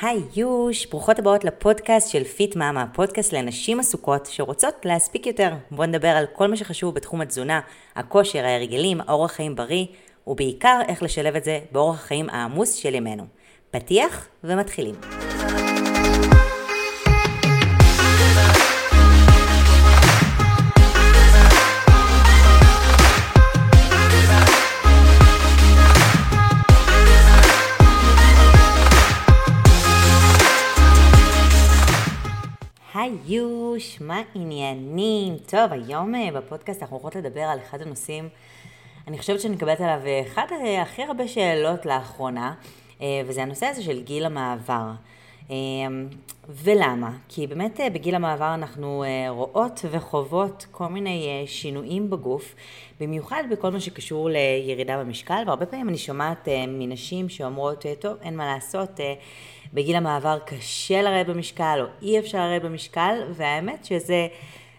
היוש, ברוכות הבאות לפודקאסט של פיט מאמה, פודקאסט לנשים עסוקות שרוצות להספיק יותר. בואו נדבר על כל מה שחשוב בתחום התזונה, הכושר, ההרגלים, אורח חיים בריא, ובעיקר איך לשלב את זה באורח החיים העמוס של ימינו. פתיח ומתחילים. היוש, מה עניינים? טוב, היום אה, בפודקאסט אנחנו הולכות לדבר על אחד הנושאים, אני חושבת שאני מקבלת עליו אה, אחד אה, הכי הרבה שאלות לאחרונה, וזה הנושא הזה של גיל המעבר. ולמה? כי באמת בגיל המעבר אנחנו רואות וחוות כל מיני שינויים בגוף, במיוחד בכל מה שקשור לירידה במשקל, והרבה פעמים אני שומעת מנשים שאומרות, טוב, אין מה לעשות, בגיל המעבר קשה לרדת במשקל או אי אפשר לרדת במשקל, והאמת שזה...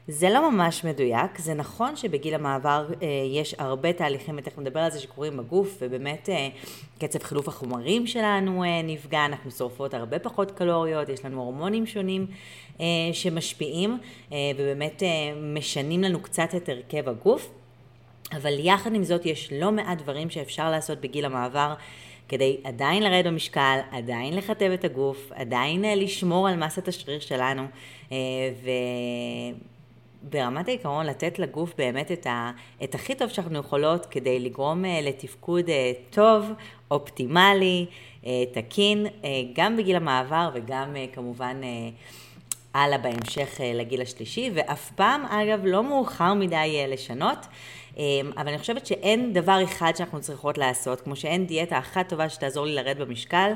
זה לא ממש מדויק, זה נכון שבגיל המעבר אה, יש הרבה תהליכים, ותכף נדבר על זה, שקורים בגוף, ובאמת אה, קצב חילוף החומרים שלנו אה, נפגע, אנחנו שורפות הרבה פחות קלוריות, יש לנו הורמונים שונים אה, שמשפיעים, אה, ובאמת אה, משנים לנו קצת את הרכב הגוף, אבל יחד עם זאת יש לא מעט דברים שאפשר לעשות בגיל המעבר. כדי עדיין לרדת במשקל, עדיין לכתב את הגוף, עדיין אה, לשמור על מסת השריר שלנו, אה, וברמת העיקרון לתת לגוף באמת את, ה, את הכי טוב שאנחנו יכולות כדי לגרום אה, לתפקוד טוב, אופטימלי, תקין, גם בגיל המעבר וגם כמובן הלאה בהמשך לגיל השלישי, ואף פעם, אגב, לא מאוחר מדי לשנות. אמ, אבל אני חושבת שאין דבר אחד שאנחנו צריכות לעשות, כמו שאין דיאטה אחת טובה שתעזור לי לרדת במשקל.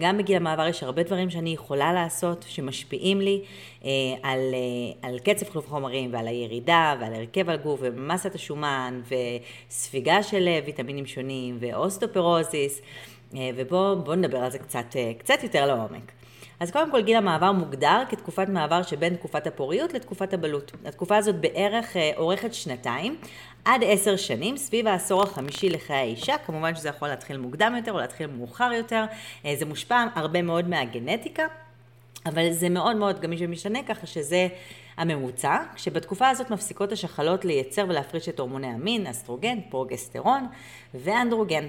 גם בגיל המעבר יש הרבה דברים שאני יכולה לעשות, שמשפיעים לי אה, על, אה, על קצב חילוף חומרים ועל הירידה ועל הרכב הגוף ומסת השומן וספיגה של אה, ויטמינים שונים ואוסטופרוזיס, ובואו נדבר על זה קצת, קצת יותר לעומק. אז קודם כל גיל המעבר מוגדר כתקופת מעבר שבין תקופת הפוריות לתקופת הבלות. התקופה הזאת בערך אורכת שנתיים, עד עשר שנים, סביב העשור החמישי לחיי האישה, כמובן שזה יכול להתחיל מוקדם יותר או להתחיל מאוחר יותר, אה, זה מושפע הרבה מאוד מהגנטיקה, אבל זה מאוד מאוד גמיש ומשתנה ככה שזה הממוצע, כשבתקופה הזאת מפסיקות השחלות לייצר ולהפריש את הורמוני המין, אסטרוגן, פרוגסטרון ואנדרוגן.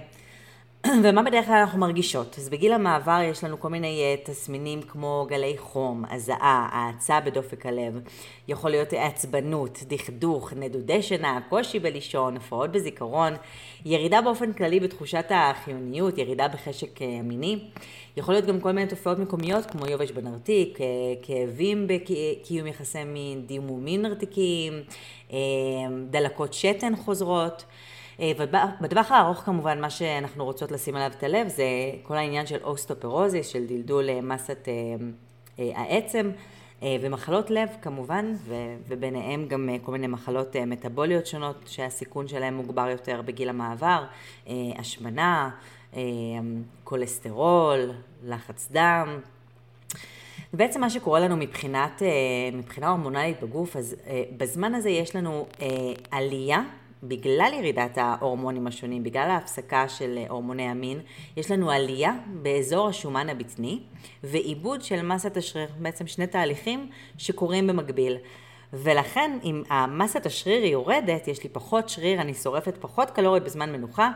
ומה בדרך כלל אנחנו מרגישות? אז בגיל המעבר יש לנו כל מיני uh, תסמינים כמו גלי חום, הזעה, האצה בדופק הלב, יכול להיות עצבנות, דכדוך, נדודי שינה, קושי בלישון, הפרעות בזיכרון, ירידה באופן כללי בתחושת החיוניות, ירידה בחשק uh, מיני, יכול להיות גם כל מיני תופעות מקומיות כמו יובש בנרתיק, uh, כאבים בקיום יחסי מין, דימומים נרתיקיים, דלקות שתן חוזרות. אה, ובטווח הארוך כמובן מה שאנחנו רוצות לשים עליו את הלב זה כל העניין של אוסטאופורוזיס, של דלדול אה, מסת אה, העצם ומחלות לב כמובן, וביניהם גם כל מיני מחלות מטבוליות שונות שהסיכון שלהם מוגבר יותר בגיל המעבר, השמנה, כולסטרול, לחץ דם. בעצם מה שקורה לנו מבחינת, מבחינה הורמונלית בגוף, אז בזמן הזה יש לנו עלייה בגלל ירידת ההורמונים השונים, בגלל ההפסקה של הורמוני המין, יש לנו עלייה באזור השומן הבטני ועיבוד של מסת השריר, בעצם שני תהליכים שקורים במקביל. ולכן אם המסת השריר יורדת, יש לי פחות שריר, אני שורפת פחות קלוריות בזמן מנוחה,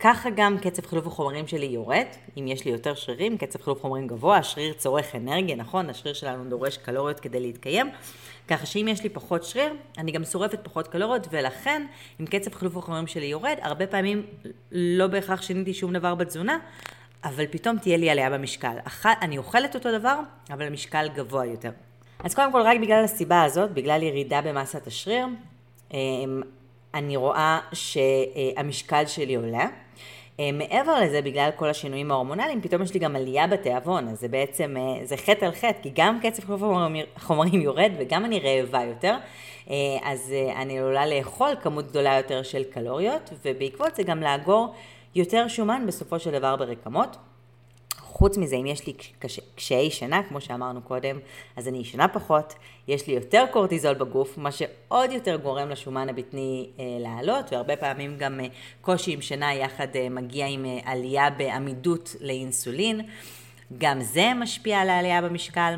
ככה גם קצב חילוף החומרים שלי יורד, אם יש לי יותר שרירים, קצב חילוף חומרים גבוה, השריר צורך אנרגיה, נכון? השריר שלנו דורש קלוריות כדי להתקיים, ככה שאם יש לי פחות שריר, אני גם שורפת פחות קלוריות, ולכן, אם קצב חילוף החומרים שלי יורד, הרבה פעמים לא בהכרח שיניתי שום דבר בתזונה, אבל פתאום תהיה לי עלייה במשקל. אני אוכלת אותו דבר, אבל המשקל גבוה יותר. אז קודם כל, רק בגלל הסיבה הזאת, בגלל ירידה במסת השריר, אמ, אני רואה שהמשקל שלי עולה. אה, מעבר לזה, בגלל כל השינויים ההורמונליים, פתאום יש לי גם עלייה בתיאבון, אז זה בעצם, אה, זה חטא על חטא, כי גם קצב חילוף החומרים יורד וגם אני רעבה יותר, אה, אז אני עלולה לאכול כמות גדולה יותר של קלוריות, ובעקבות זה גם לאגור יותר שומן בסופו של דבר ברקמות. חוץ מזה, אם יש לי קשיי שינה, כמו שאמרנו קודם, אז אני ישנה פחות, יש לי יותר קורטיזול בגוף, מה שעוד יותר גורם לשומן הבטני אה, לעלות, והרבה פעמים גם אה, קושי עם שינה יחד אה, מגיע עם אה, עלייה בעמידות לאינסולין. גם זה משפיע על העלייה במשקל.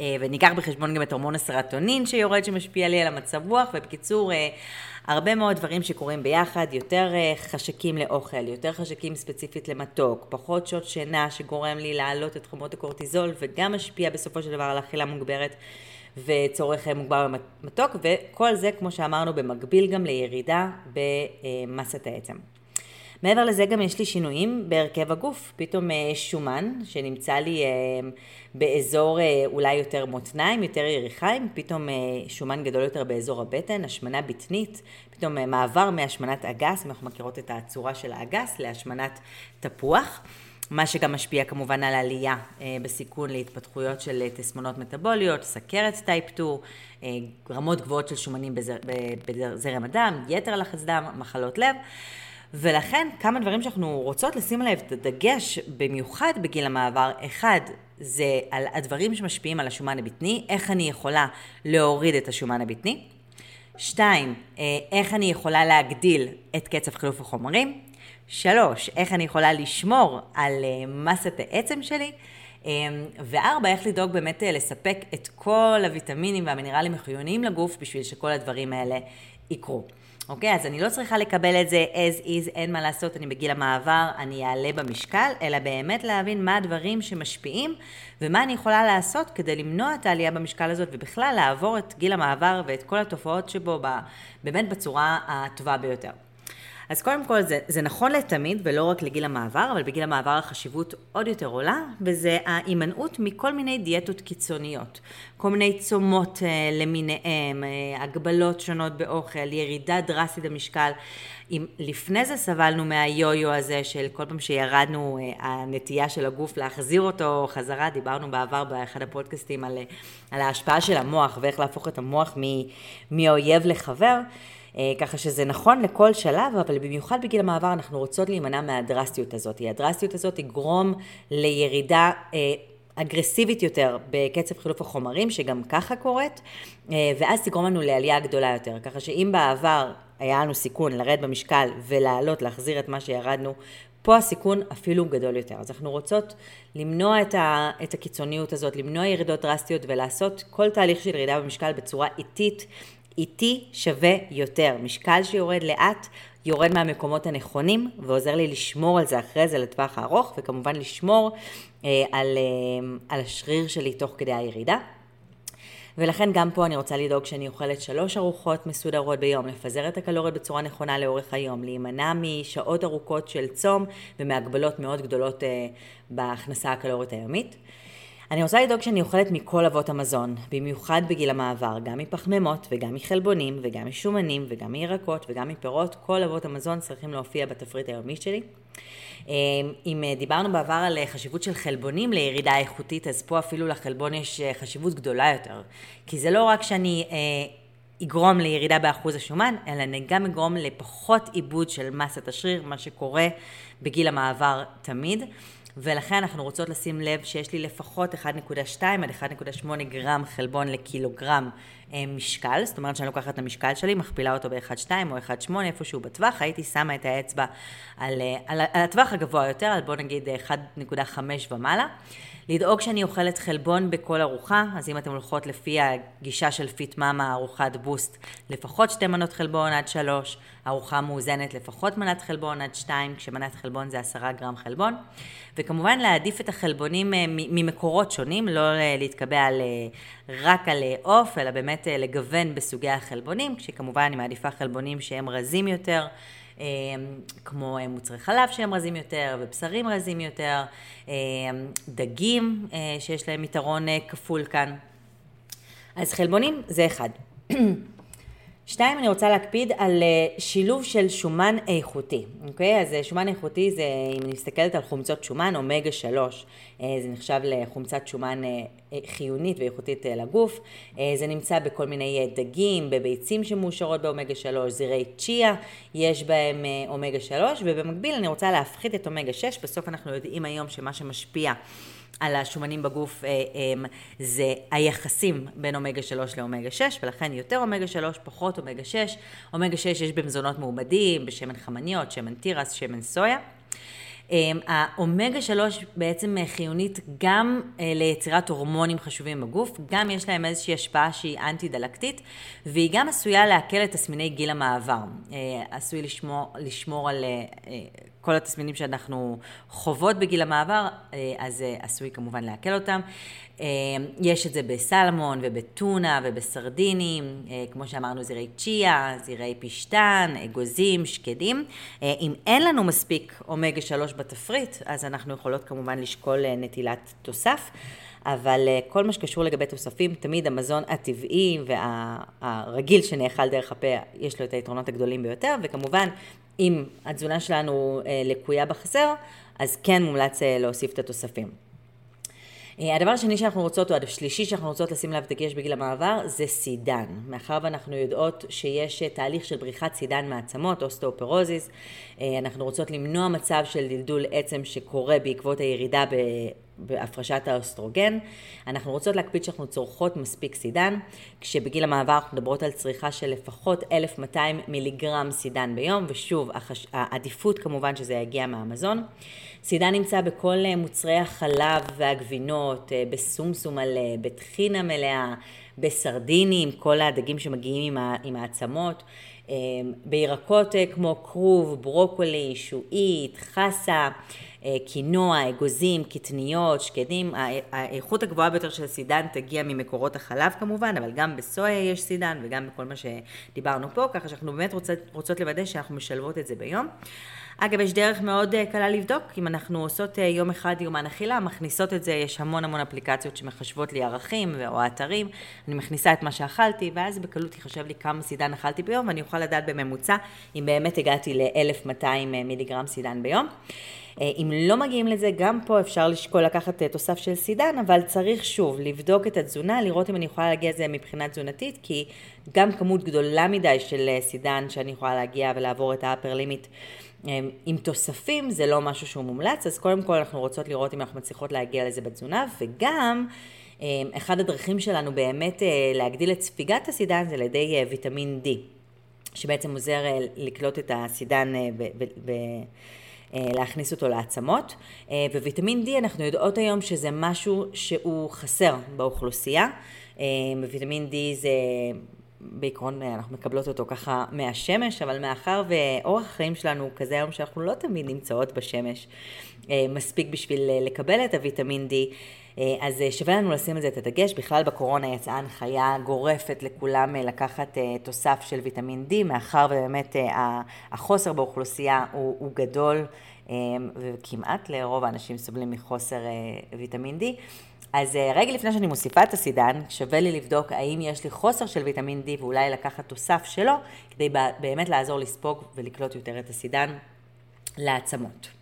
אה, וניקח בחשבון גם את הורמון הסרטונין שיורד שמשפיע לי על המצב רוח, ובקיצור, אה, הרבה מאוד דברים שקורים ביחד, יותר אה, חשקים לאוכל, יותר חשקים ספציפית למתוק, פחות שעות שינה שגורם לי להעלות את חומות הקורטיזול וגם משפיע בסופו של דבר על אכילה מוגברת וצורך מוגבר במתוק, וכל זה, כמו שאמרנו, במקביל גם לירידה במסת העצם. מעבר לזה גם יש לי שינויים בהרכב הגוף, פתאום אה, שומן שנמצא לי אה, באזור אה, אולי יותר מותניים, יותר יריחיים, פתאום שומן גדול יותר באזור הבטן, השמנה בטנית, פתאום מעבר מהשמנת אגס, אנחנו מכירות את הצורה של האגס, להשמנת תפוח. מה שגם משפיע כמובן על עלייה בסיכון להתפתחויות של תסמונות מטבוליות, סכרת type 2, רמות גבוהות של שומנים בזר, בזרם הדם, יתר לחץ דם, מחלות לב. ולכן כמה דברים שאנחנו רוצות לשים עליהם את הדגש, במיוחד בגיל המעבר, אחד, זה על הדברים שמשפיעים על השומן הבטני, איך אני יכולה להוריד את השומן הבטני. שתיים, אה, איך אני יכולה להגדיל את קצב חילוף החומרים. שלוש, איך אני יכולה לשמור על אה, מסת העצם שלי. אה, וארבע, איך לדאוג באמת לספק את כל הוויטמינים והמינרלים החיוניים לגוף בשביל שכל הדברים האלה יקרו. אוקיי? אז אני לא צריכה לקבל את זה as is, אין מה לעשות, אני בגיל המעבר, אני אעלה במשקל, אלא באמת להבין מה הדברים שמשפיעים ומה אני יכולה לעשות כדי למנוע את העלייה במשקל הזאת ובכלל לעבור את גיל המעבר ואת כל התופעות שבו באמת בצורה הטובה ביותר. אז קודם כל זה, זה נכון לתמיד ולא רק לגיל המעבר, אבל בגיל המעבר החשיבות עוד יותר עולה, וזה ההימנעות מכל מיני דיאטות קיצוניות. כל מיני צומות אה, למיניהם, אה, הגבלות שונות באוכל, ירידה דרסטית במשקל. אם לפני זה סבלנו מהיו-יו הזה של כל פעם שירדנו, אה, הנטייה של הגוף להחזיר אותו חזרה, דיברנו בעבר באחד הפודקאסטים על, על ההשפעה של המוח ואיך להפוך את המוח מאויב לחבר. אה, ככה שזה נכון לכל שלב, אבל במיוחד בגיל המעבר אנחנו רוצות להימנע מהדרסטיות הזאת. הדרסטיות הזאת תגרום לירידה אה, אגרסיבית יותר בקצב חילוף החומרים, שגם ככה קורית, אה, ואז תגרום לנו לעלייה גדולה יותר. ככה שאם בעבר היה לנו סיכון לרד במשקל ולעלות, להחזיר את מה שירדנו, פה הסיכון אפילו גדול יותר. אז אנחנו רוצות למנוע את, ה, את הקיצוניות הזאת, למנוע ירידות דרסטיות ולעשות כל תהליך של ירידה במשקל בצורה איטית, איטי שווה יותר. משקל שיורד לאט יורד מהמקומות הנכונים ועוזר לי לשמור על זה אחרי זה לטווח הארוך וכמובן לשמור אה, על, אה, על השריר שלי תוך כדי הירידה. ולכן גם פה אני רוצה לדאוג שאני אוכלת שלוש ארוחות מסודרות ביום, לפזר את הקלוריות בצורה נכונה לאורך היום, להימנע משעות ארוכות של צום ומהגבלות מאוד גדולות אה, בהכנסה הקלורית היומית. אני רוצה לדאוג שאני אוכלת מכל אבות המזון, במיוחד בגיל המעבר, גם מפחמימות וגם מחלבונים וגם משומנים וגם מירקות וגם מפירות, כל אבות המזון צריכים להופיע בתפריט היומי שלי. אמ, אם דיברנו בעבר על חשיבות של חלבונים לירידה איכותית, אז פה אפילו לחלבון יש אה, חשיבות גדולה יותר. כי זה לא רק שאני אה, אגרום לירידה באחוז השומן, אלא אני גם אגרום לפחות עיבוד של מסת השריר, מה שקורה בגיל המעבר תמיד. ולכן אנחנו רוצות לשים לב שיש לי לפחות 1.2 עד 1.8 גרם חלבון לקילוגרם אה, משקל, זאת אומרת שאני לוקחת את המשקל שלי, מכפילה אותו ב-1.2 או 1.8, איפשהו בטווח, הייתי שמה את האצבע על, אה, על, על הטווח הגבוה יותר, על בוא נגיד 1.5 ומעלה. לדאוג שאני אוכלת חלבון בכל ארוחה, אז אם אתן הולכות לפי הגישה של Fit Mama, ארוחת boost, לפחות שתי מנות חלבון עד שלוש, ארוחה מאוזנת לפחות מנת חלבון עד שתיים, כשמנת חלבון זה עשרה גרם חלבון, וכמובן להעדיף את החלבונים אה, ממקורות שונים, לא להתקבע על, רק על עוף, אלא באמת לגוון בסוגי החלבונים, כשכמובן אני מעדיפה חלבונים שהם רזים יותר. אמ, כמו אה, מוצרי חלב שהם רזים יותר, ובשרים רזים יותר, אמ, דגים אה, שיש להם יתרון אה, כפול כאן. אז חלבונים זה אחד. שתיים, אני רוצה להקפיד על שילוב של שומן איכותי, אוקיי? אז שומן איכותי זה, אם אני מסתכלת על חומצות שומן, אומגה 3, זה נחשב לחומצת שומן חיונית ואיכותית אה, לגוף. אה, זה נמצא בכל מיני אה, דגים, בביצים שמאושרות באומגה 3, זירי צ'יה, יש בהם אומגה 3, ובמקביל אני רוצה להפחית את אומגה 6, בסוף אנחנו יודעים היום שמה שמשפיע על השומנים בגוף זה היחסים בין אומגה 3 לאומגה 6, ולכן יותר אומגה 3, פחות אומגה 6. אומגה 6 יש במזונות מעובדים, בשמן חמניות, שמן תירס, שמן סויה. האומגה 3 בעצם חיונית גם ליצירת הורמונים חשובים בגוף, גם יש להם איזושהי השפעה שהיא אנטי-דלקתית, והיא גם עשויה להקל את תסמיני גיל המעבר. עשוי לשמור, לשמור על כל התסמינים שאנחנו חוות בגיל המעבר, אז עשוי כמובן להקל אותם. יש את זה בסלמון ובטונה ובסרדינים, כמו שאמרנו זירי צ'יה, זירי פשטן, אגוזים, שקדים. אם אין לנו מספיק אומגה 3 בתפריט, אז אנחנו יכולות כמובן לשקול נטילת תוסף. אבל כל מה שקשור לגבי תוספים, תמיד המזון הטבעי והרגיל שנאכל דרך הפה, יש לו את היתרונות הגדולים ביותר, וכמובן, אם התזונה שלנו לקויה בחסר, אז כן מומלץ להוסיף את התוספים. הדבר השני שאנחנו רוצות, או השלישי שאנחנו רוצות לשים עליו דגש בגיל המעבר, זה סידן. מאחר ואנחנו יודעות שיש תהליך של בריחת סידן מעצמות, אוסטאופורוזיס, אנחנו רוצות למנוע מצב של דלדול עצם שקורה בעקבות הירידה בהפרשת האוסטרוגן. אנחנו רוצות להקפיד שאנחנו צורכות מספיק סידן, כשבגיל המעבר אנחנו מדברות על צריכה של לפחות 1200 מיליגרם סידן ביום, ושוב, העדיפות כמובן שזה יגיע מהמזון. סידן נמצא בכל מוצרי החלב והגבינות, בסומסום מלא, בטחינה מלאה, בסרדינים, כל הדגים שמגיעים עם העצמות, בירקות כמו כרוב, ברוקולי, שועית, חסה. קינוע, אגוזים, קטניות, שקדים, האיכות הגבוהה ביותר של סידן תגיע ממקורות החלב כמובן, אבל גם בסויה יש סידן וגם בכל מה שדיברנו פה, ככה שאנחנו באמת רוצות, רוצות לוודא שאנחנו משלבות את זה ביום. אגב, יש דרך מאוד קלה לבדוק, אם אנחנו עושות יום אחד יומן אכילה, מכניסות את זה, יש המון המון אפליקציות שמחשבות לי ערכים או אתרים, אני מכניסה את מה שאכלתי, ואז בקלות יחשב לי כמה סידן אכלתי ביום, ואני אוכל לדעת בממוצע אם באמת הגעתי ל-1200 מיליגרם סידן ביום. אם לא מגיעים לזה, גם פה אפשר לשקול לקחת תוסף של סידן, אבל צריך שוב לבדוק את התזונה, לראות אם אני יכולה להגיע לזה מבחינה תזונתית, כי גם כמות גדולה מדי של סידן שאני יכולה להגיע ולעבור את האפר לימיט עם תוספים, זה לא משהו שהוא מומלץ, אז קודם כל אנחנו רוצות לראות אם אנחנו מצליחות להגיע לזה בתזונה, וגם אחד הדרכים שלנו באמת להגדיל את ספיגת הסידן זה על ידי ויטמין D, שבעצם עוזר לקלוט את הסידן ב... ב, ב להכניס אותו לעצמות. וויטמין D אנחנו יודעות היום שזה משהו שהוא חסר באוכלוסייה. ויטמין D זה בעקרון אנחנו מקבלות אותו ככה מהשמש, אבל מאחר ואורח החיים שלנו הוא כזה היום שאנחנו לא תמיד נמצאות בשמש מספיק בשביל לקבל את הוויטמין D, אז שווה לנו לשים על זה את הדגש. בכלל בקורונה יצאה הנחיה גורפת לכולם לקחת תוסף של ויטמין D, מאחר ובאמת החוסר באוכלוסייה הוא, הוא גדול, וכמעט לרוב האנשים סובלים מחוסר ויטמין D. אז רגע לפני שאני מוסיפה את הסידן, שווה לי לבדוק האם יש לי חוסר של ויטמין D ואולי לקחת תוסף שלו, כדי באמת לעזור לספוג ולקלוט יותר את הסידן לעצמות.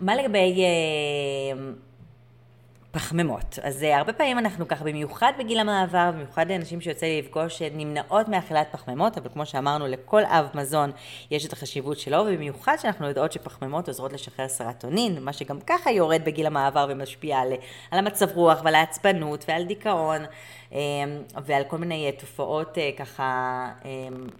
מה לגבי פחמימות? אז הרבה פעמים אנחנו ככה, במיוחד בגיל המעבר, במיוחד לאנשים שיוצא לי לפגוש, נמנעות מאכילת פחמימות, אבל כמו שאמרנו, לכל אב מזון יש את החשיבות שלו, ובמיוחד שאנחנו יודעות שפחמימות עוזרות לשחרר סרטונין, מה שגם ככה יורד בגיל המעבר ומשפיע על, על המצב רוח ועל העצבנות ועל דיכאון. ועל כל מיני תופעות ככה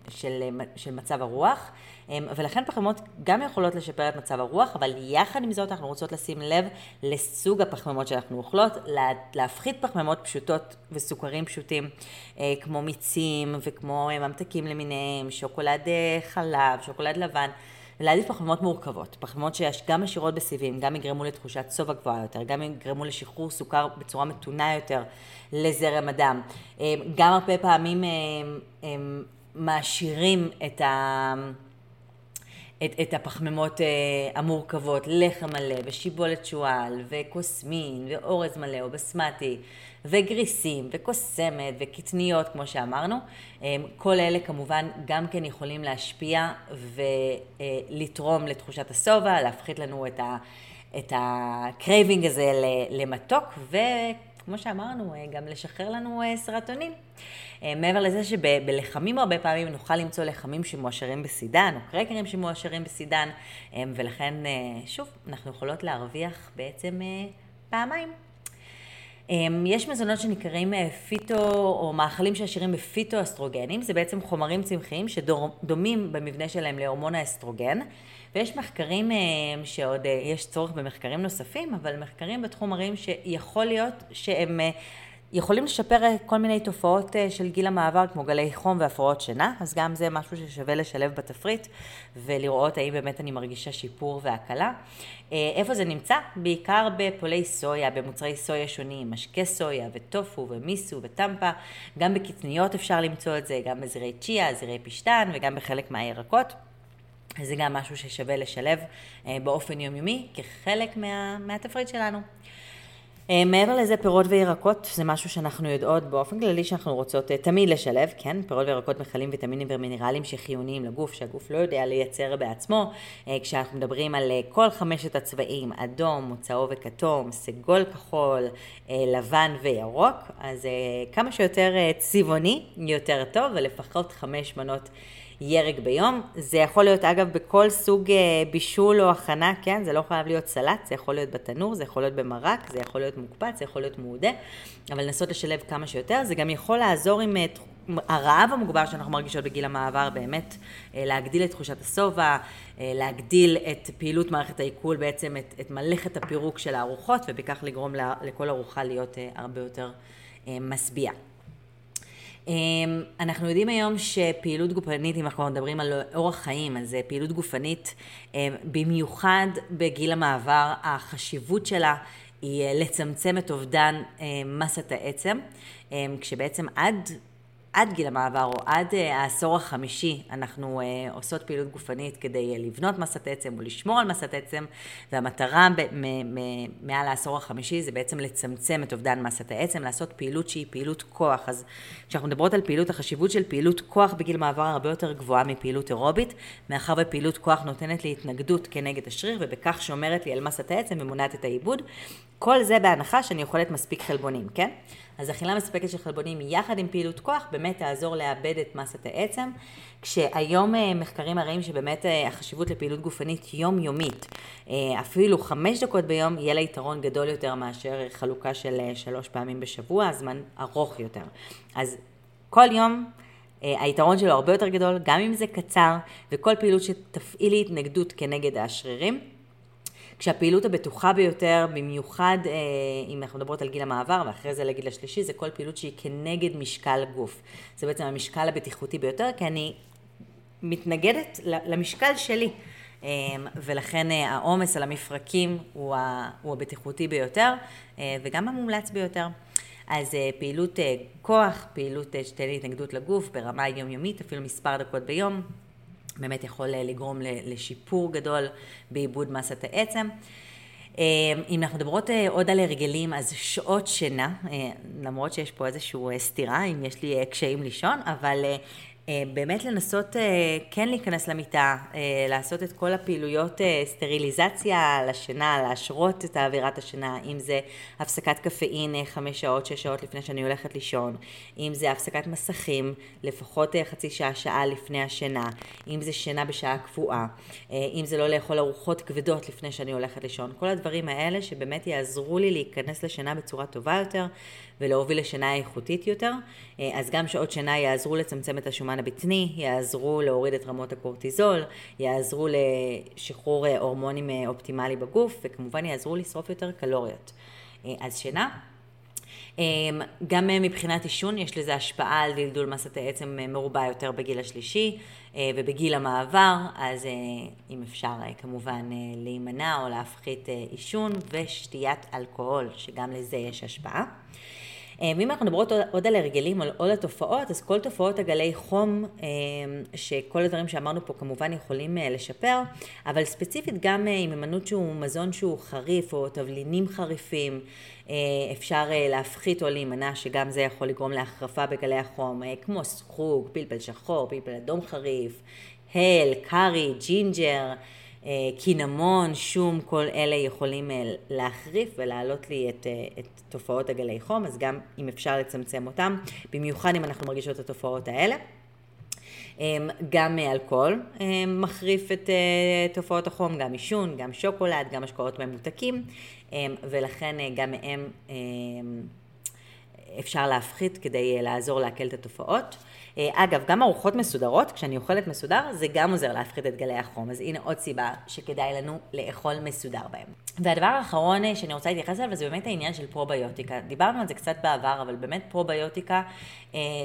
של, של מצב הרוח. ולכן פחמימות גם יכולות לשפר את מצב הרוח, אבל יחד עם זאת אנחנו רוצות לשים לב לסוג הפחמימות שאנחנו אוכלות, להפחית פחמימות פשוטות וסוכרים פשוטים, כמו מיצים וכמו ממתקים למיניהם, שוקולד חלב, שוקולד לבן. ולהעדיף פחמימות מורכבות, פחמימות שגם עשירות בסיבים, גם יגרמו לתחושת שובע גבוהה יותר, גם יגרמו לשחרור סוכר בצורה מתונה יותר לזרם הדם. גם הרבה פעמים מעשירים את ה... את, את הפחמימות המורכבות, לחם מלא ושיבולת שועל וקוסמין ואורז מלא או בסמטי וגריסים וכוסמת וקטניות כמו שאמרנו, כל אלה כמובן גם כן יכולים להשפיע ולתרום לתחושת השובע, להפחית לנו את, ה, את ה craving הזה למתוק וכמו שאמרנו גם לשחרר לנו סרטונין. מעבר לזה שבלחמים הרבה פעמים נוכל למצוא לחמים שמועשרים בסידן, או קרקרים שמועשרים בסידן, ולכן שוב, אנחנו יכולות להרוויח בעצם פעמיים. יש מזונות שנקראים פיטו, או מאכלים שעשירים בפיטו-אסטרוגנים, זה בעצם חומרים צמחיים שדומים במבנה שלהם להורמון האסטרוגן, ויש מחקרים שעוד, יש צורך במחקרים נוספים, אבל מחקרים בתחום מראים שיכול להיות שהם יכולים לשפר כל מיני תופעות אה, של גיל המעבר, כמו גלי חום והפרעות שינה, אז גם זה משהו ששווה לשלב בתפריט, ולראות האם באמת אני מרגישה שיפור והקלה. אה, איפה זה נמצא? בעיקר בפולי סויה, במוצרי סויה שונים, משקי סויה וטופו ומיסו וטמפה, גם בקטניות אפשר למצוא את זה, גם בזירי צ'יה, זירי פשטן וגם בחלק מהירקות. זה גם משהו ששווה לשלב אה, באופן יומיומי כחלק מה, מהתפריט שלנו. אה, מעבר לזה, פירות וירקות זה משהו שאנחנו יודעות באופן כללי שאנחנו רוצות אה, תמיד לשלב, כן? פירות וירקות מכלים ויטמינים ומינרלים שחיוניים לגוף, שהגוף לא יודע לייצר בעצמו. כשאנחנו מדברים על כל חמשת הצבעים, אדום, צהוב וכתום, סגול כחול, לבן וירוק, אז כמה שיותר צבעוני יותר טוב, ולפחות חמש מנות ירק ביום. זה יכול להיות אגב בכל סוג אה, בישול או הכנה, כן? זה לא חייב להיות סלט, זה יכול להיות בתנור, זה יכול להיות במרק, זה יכול להיות מוקפץ, זה יכול להיות מעודה, אבל לנסות לשלב כמה שיותר. זה גם יכול לעזור עם אה, הרעב המוגבר שאנחנו מרגישות בגיל המעבר, באמת אה, להגדיל את תחושת השובע, להגדיל את פעילות מערכת העיכול, בעצם את, את מלאכת הפירוק של הארוחות, ובכך לגרום לכל ארוחה להיות הרבה יותר משביע. אמ, אנחנו יודעים היום שפעילות גופנית, אם אנחנו מדברים על אורח חיים, אז פעילות גופנית, אמ, במיוחד בגיל המעבר, החשיבות שלה היא אה, לצמצם את אובדן אה, מסת העצם, כשבעצם עד עד גיל המעבר או עד uh, העשור החמישי אנחנו uh, עושות פעילות גופנית כדי uh, לבנות מסת עצם או לשמור על מסת עצם והמטרה מעל העשור החמישי זה בעצם לצמצם את אובדן מסת העצם, לעשות פעילות שהיא פעילות כוח. אז כשאנחנו מדברות על פעילות, החשיבות של פעילות כוח בגיל מעבר הרבה יותר גבוהה מפעילות אירובית, מאחר ופעילות כוח נותנת לי התנגדות כנגד השריר ובכך שומרת לי על מסת העצם ומונעת את העיבוד. כל זה בהנחה שאני אוכלת מספיק חלבונים, כן? אז אכילה מספקת של חלבונים יחד עם פעילות כוח באמת תעזור לאבד את מסת העצם, כשהיום אה, מחקרים מראים שבאמת אה, החשיבות לפעילות גופנית יומיומית, אה, אפילו חמש דקות ביום, יהיה לה יתרון גדול יותר מאשר חלוקה של שלוש פעמים בשבוע, זמן ארוך יותר. אז כל יום היתרון שלו הרבה יותר גדול, גם אם זה קצר, וכל פעילות שתפעילי התנגדות כנגד השרירים. כשהפעילות הבטוחה ביותר, במיוחד אה, אם אנחנו מדברות על גיל המעבר ואחרי זה לגיל השלישי, זה כל פעילות שהיא כנגד משקל גוף. זה בעצם המשקל הבטיחותי ביותר, כי אני מתנגדת למשקל שלי. אה, ולכן אה, העומס על המפרקים הוא, הבטיחותי ביותר וגם המומלץ ביותר. אז פעילות כוח, פעילות שתהיה לי התנגדות לגוף ברמה יומיומית, אפילו מספר דקות ביום, באמת יכול אה, לגרום לשיפור גדול בעיבוד מסת העצם. אה, אם אנחנו מדברות אה, עוד על הרגלים, אז שעות שינה, למרות שיש פה איזושהי סתירה, אם יש לי קשיים לישון, אבל באמת לנסות אה, כן להיכנס למיטה, אה, לעשות את כל הפעילויות סטריליזציה לשינה, להשרות את אווירת השינה, אם זה הפסקת קפאין חמש שעות, שש שעות לפני שאני הולכת לישון, אם זה הפסקת מסכים לפחות חצי שעה, שעה לפני השינה, אם זה שינה בשעה קבועה, אם זה לא לאכול ארוחות כבדות לפני שאני הולכת לישון, כל הדברים האלה שבאמת יעזרו לי להיכנס לשינה בצורה טובה יותר ולהוביל לשינה איכותית יותר, אז גם שעות שינה יעזרו לצמצם את השומן הבטני, יעזרו להוריד את רמות הקורטיזול, יעזרו לשחרור אה, הורמונים אה, אופטימלי בגוף, וכמובן יעזרו לשרוף יותר קלוריות. אה, אז שינה. גם מבחינת עישון יש לזה השפעה על דלדול מסת העצם מרובה יותר בגיל השלישי ובגיל המעבר, אז אם אפשר כמובן להימנע או להפחית עישון ושתיית אלכוהול, שגם לזה יש השפעה. אה, ואם אנחנו מדברות עוד על הרגלים, על התופעות, אז כל תופעות הגלי חום, אה, שכל הדברים שאמרנו פה כמובן יכולים אה, לשפר, אבל ספציפית גם עם הימנעות שהוא מזון שהוא חריף, או תבלינים חריפים, אפשר להפחית או להימנע, שגם זה יכול לגרום להחרפה בגלי החום, כמו סחוג, פלפל שחור, פלפל אדום חריף, הל, קארי, ג'ינג'ר. אה, קינמון, שום, כל אלה יכולים אה, להחריף ולהעלות לי את, אה, את תופעות הגלי חום, אז גם אם אפשר לצמצם אותם, במיוחד אם אנחנו מרגישות את התופעות האלה. גם אלכוהול מחריף את תופעות החום, גם עישון, גם שוקולד, גם השקעות ממותקים, ולכן גם מהם אפשר להפחית כדי לעזור להקל את התופעות. אגב, גם ארוחות מסודרות, כשאני אוכלת מסודר, זה גם עוזר להפחית את גלי החום. אז הנה עוד סיבה שכדאי לנו לאכול מסודר בהם. והדבר האחרון שאני רוצה להתייחס אליו, זה באמת העניין של פרוביוטיקה. דיברנו על זה קצת בעבר, אבל באמת פרוביוטיקה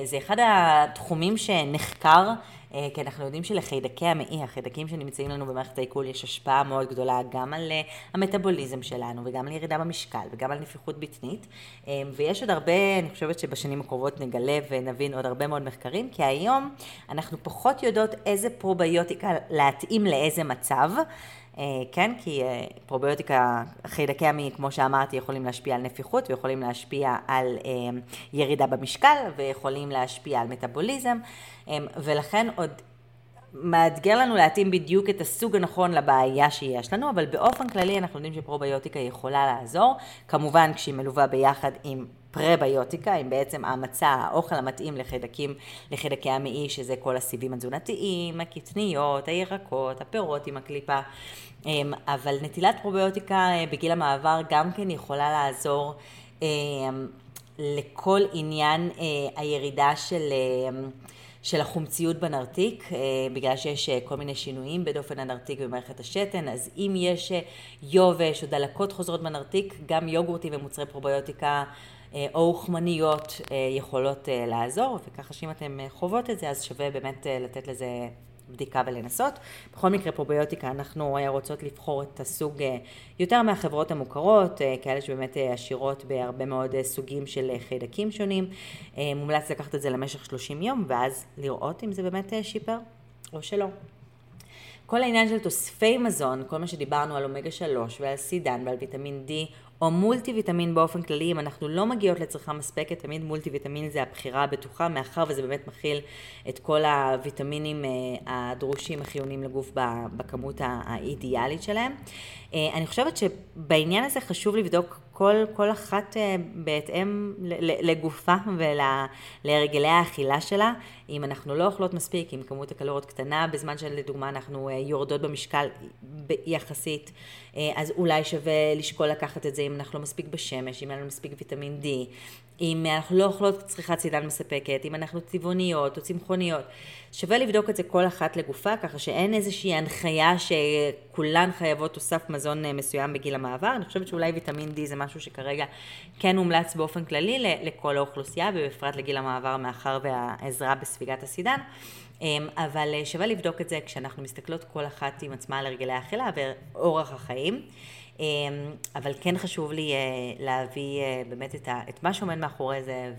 זה אחד התחומים שנחקר. אה, כי אנחנו יודעים שלחיידקי המעי, החיידקים שנמצאים לנו במערכת העיכול, יש השפעה מאוד גדולה גם על אה, המטאבוליזם שלנו, וגם על ירידה במשקל, וגם על נפיחות בטנית. אה, ויש עוד הרבה, אני חושבת שבשנים הקרובות נגלה ונבין עוד הרבה מאוד מחקרים, כי היום אנחנו פחות יודעות איזה פרוביוטיקה להתאים לאיזה מצב. כן, כי פרוביוטיקה, חיידקי המעי, כמו שאמרתי, יכולים להשפיע על נפיחות ויכולים להשפיע על ירידה במשקל ויכולים להשפיע על מטאבוליזם. ולכן עוד מאתגר לנו להתאים בדיוק את הסוג הנכון לבעיה שיש לנו, אבל באופן כללי אנחנו יודעים שפרוביוטיקה יכולה לעזור, כמובן כשהיא מלווה ביחד עם פרביוטיקה, עם בעצם המצע, האוכל המתאים לחיידקים, לחיידקי המעי, שזה כל הסיבים התזונתיים, הקטניות, הירקות, הפירות עם הקליפה, אמ, אבל נטילת פרוביוטיקה אה, בגיל המעבר גם כן יכולה לעזור אמ, לכל עניין אה, הירידה של של החומציות בנרתיק, אה, בגלל שיש כל מיני שינויים בדופן הנרתיק במערכת השתן, אז אם יש יובש או דלקות חוזרות בנרתיק, גם יוגורטים ומוצרי פרוביוטיקה או אוכמניות יכולות לעזור, וככה שאם אתם חוות את זה, אז שווה באמת לתת לזה בדיקה ולנסות. בכל מקרה פרוביוטיקה אנחנו רוצות לבחור את הסוג אה, יותר מהחברות המוכרות, אה, כאלה שבאמת אה, עשירות בהרבה מאוד סוגים של חיידקים שונים. מומלץ לקחת את זה למשך 30 יום ואז לראות אם זה באמת שיפר או שלא. כל העניין של תוספי מזון, כל מה שדיברנו על אומגה 3 ועל סידן ועל ויטמין D או מולטי ויטמין באופן כללי, אם אנחנו לא מגיעות לצריכה מספקת, תמיד מולטי ויטמין זה הבחירה הבטוחה, מאחר וזה באמת מכיל את כל הוויטמינים אה, הדרושים החיוניים לגוף בכמות האידיאלית שלהם. אה, אני חושבת שבעניין הזה חשוב לבדוק כל, כל אחת אה, בהתאם לגופה ולהרגלי האכילה שלה. אם אנחנו לא אוכלות מספיק, אם כמות הקלוריות קטנה, בזמן שלדוגמה אנחנו יורדות במשקל יחסית, אז אולי שווה לשקול לקחת את זה אם אנחנו לא מספיק בשמש, אם אין לנו מספיק ויטמין D, אם אנחנו לא אוכלות צריכת סידן מספקת, אם אנחנו צבעוניות או צמחוניות. שווה לבדוק את זה כל אחת לגופה, ככה שאין איזושהי הנחיה שכולן חייבות תוסף מזון אה, מסוים בגיל המעבר. אני חושבת שאולי ויטמין D זה משהו שכרגע כן מומלץ באופן כללי לכל האוכלוסייה, ובפרט לגיל המעבר מאחר והעזרה בספיגת הסידן. אמ, אבל אה, שווה לבדוק את זה כשאנחנו מסתכלות כל אחת עם עצמה על הרגלי האכילה ואורח החיים. אמ, אבל כן חשוב לי אה, להביא אה, באמת את, ה, את מה שעומד מאחורי זה,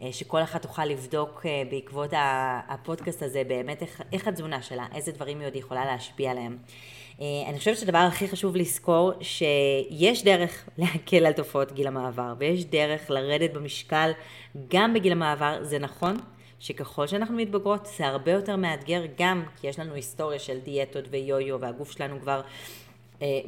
ושכל אחת תוכל לבדוק בעקבות הפודקאסט הזה באמת איך, איך התזונה שלה, איזה דברים היא עוד יכולה להשפיע עליהם. אני חושבת שהדבר הכי חשוב לזכור, שיש דרך להקל על תופעות גיל המעבר, ויש דרך לרדת במשקל גם בגיל המעבר, זה נכון. שככל שאנחנו מתבגרות זה הרבה יותר מאתגר גם כי יש לנו היסטוריה של דיאטות ויו-יו והגוף שלנו כבר אה,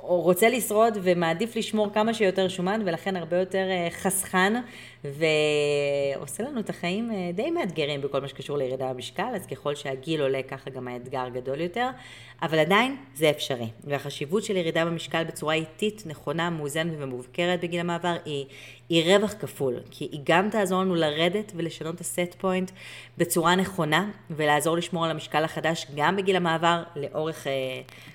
רוצה לשרוד ומעדיף לשמור כמה שיותר שומן ולכן הרבה יותר אה, חסכן ועושה לנו את החיים אה, די מאתגרים בכל מה שקשור לירידה במשקל, אז ככל שהגיל עולה ככה גם האתגר גדול יותר, אבל עדיין זה אפשרי. והחשיבות של ירידה במשקל בצורה איטית, נכונה, מאוזנת ומבוקרת בגיל המעבר היא, היא רווח כפול, כי היא גם תעזור לנו לרדת ולשנות את הסט פוינט בצורה נכונה ולעזור לשמור על המשקל החדש גם בגיל המעבר לאורך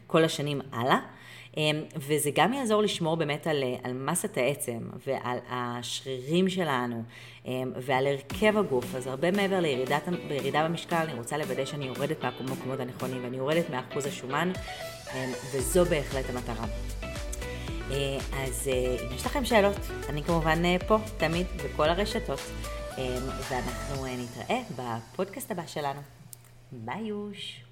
כל השנים הלאה. אמ, וזה גם יעזור לשמור באמת על, על מסת העצם ועל השרירים שלנו אמ, ועל הרכב הגוף. אז הרבה מעבר לירידת, לירידה במשקל, אני רוצה לוודא שאני יורדת מהמקומות הנכונים ואני יורדת מאחוז השומן, אמ, וזו בהחלט המטרה. אה, אז אה, אם יש לכם שאלות, אני כמובן אה, פה תמיד בכל הרשתות, ואנחנו נתראה בפודקאסט הבא שלנו. ביי יוש.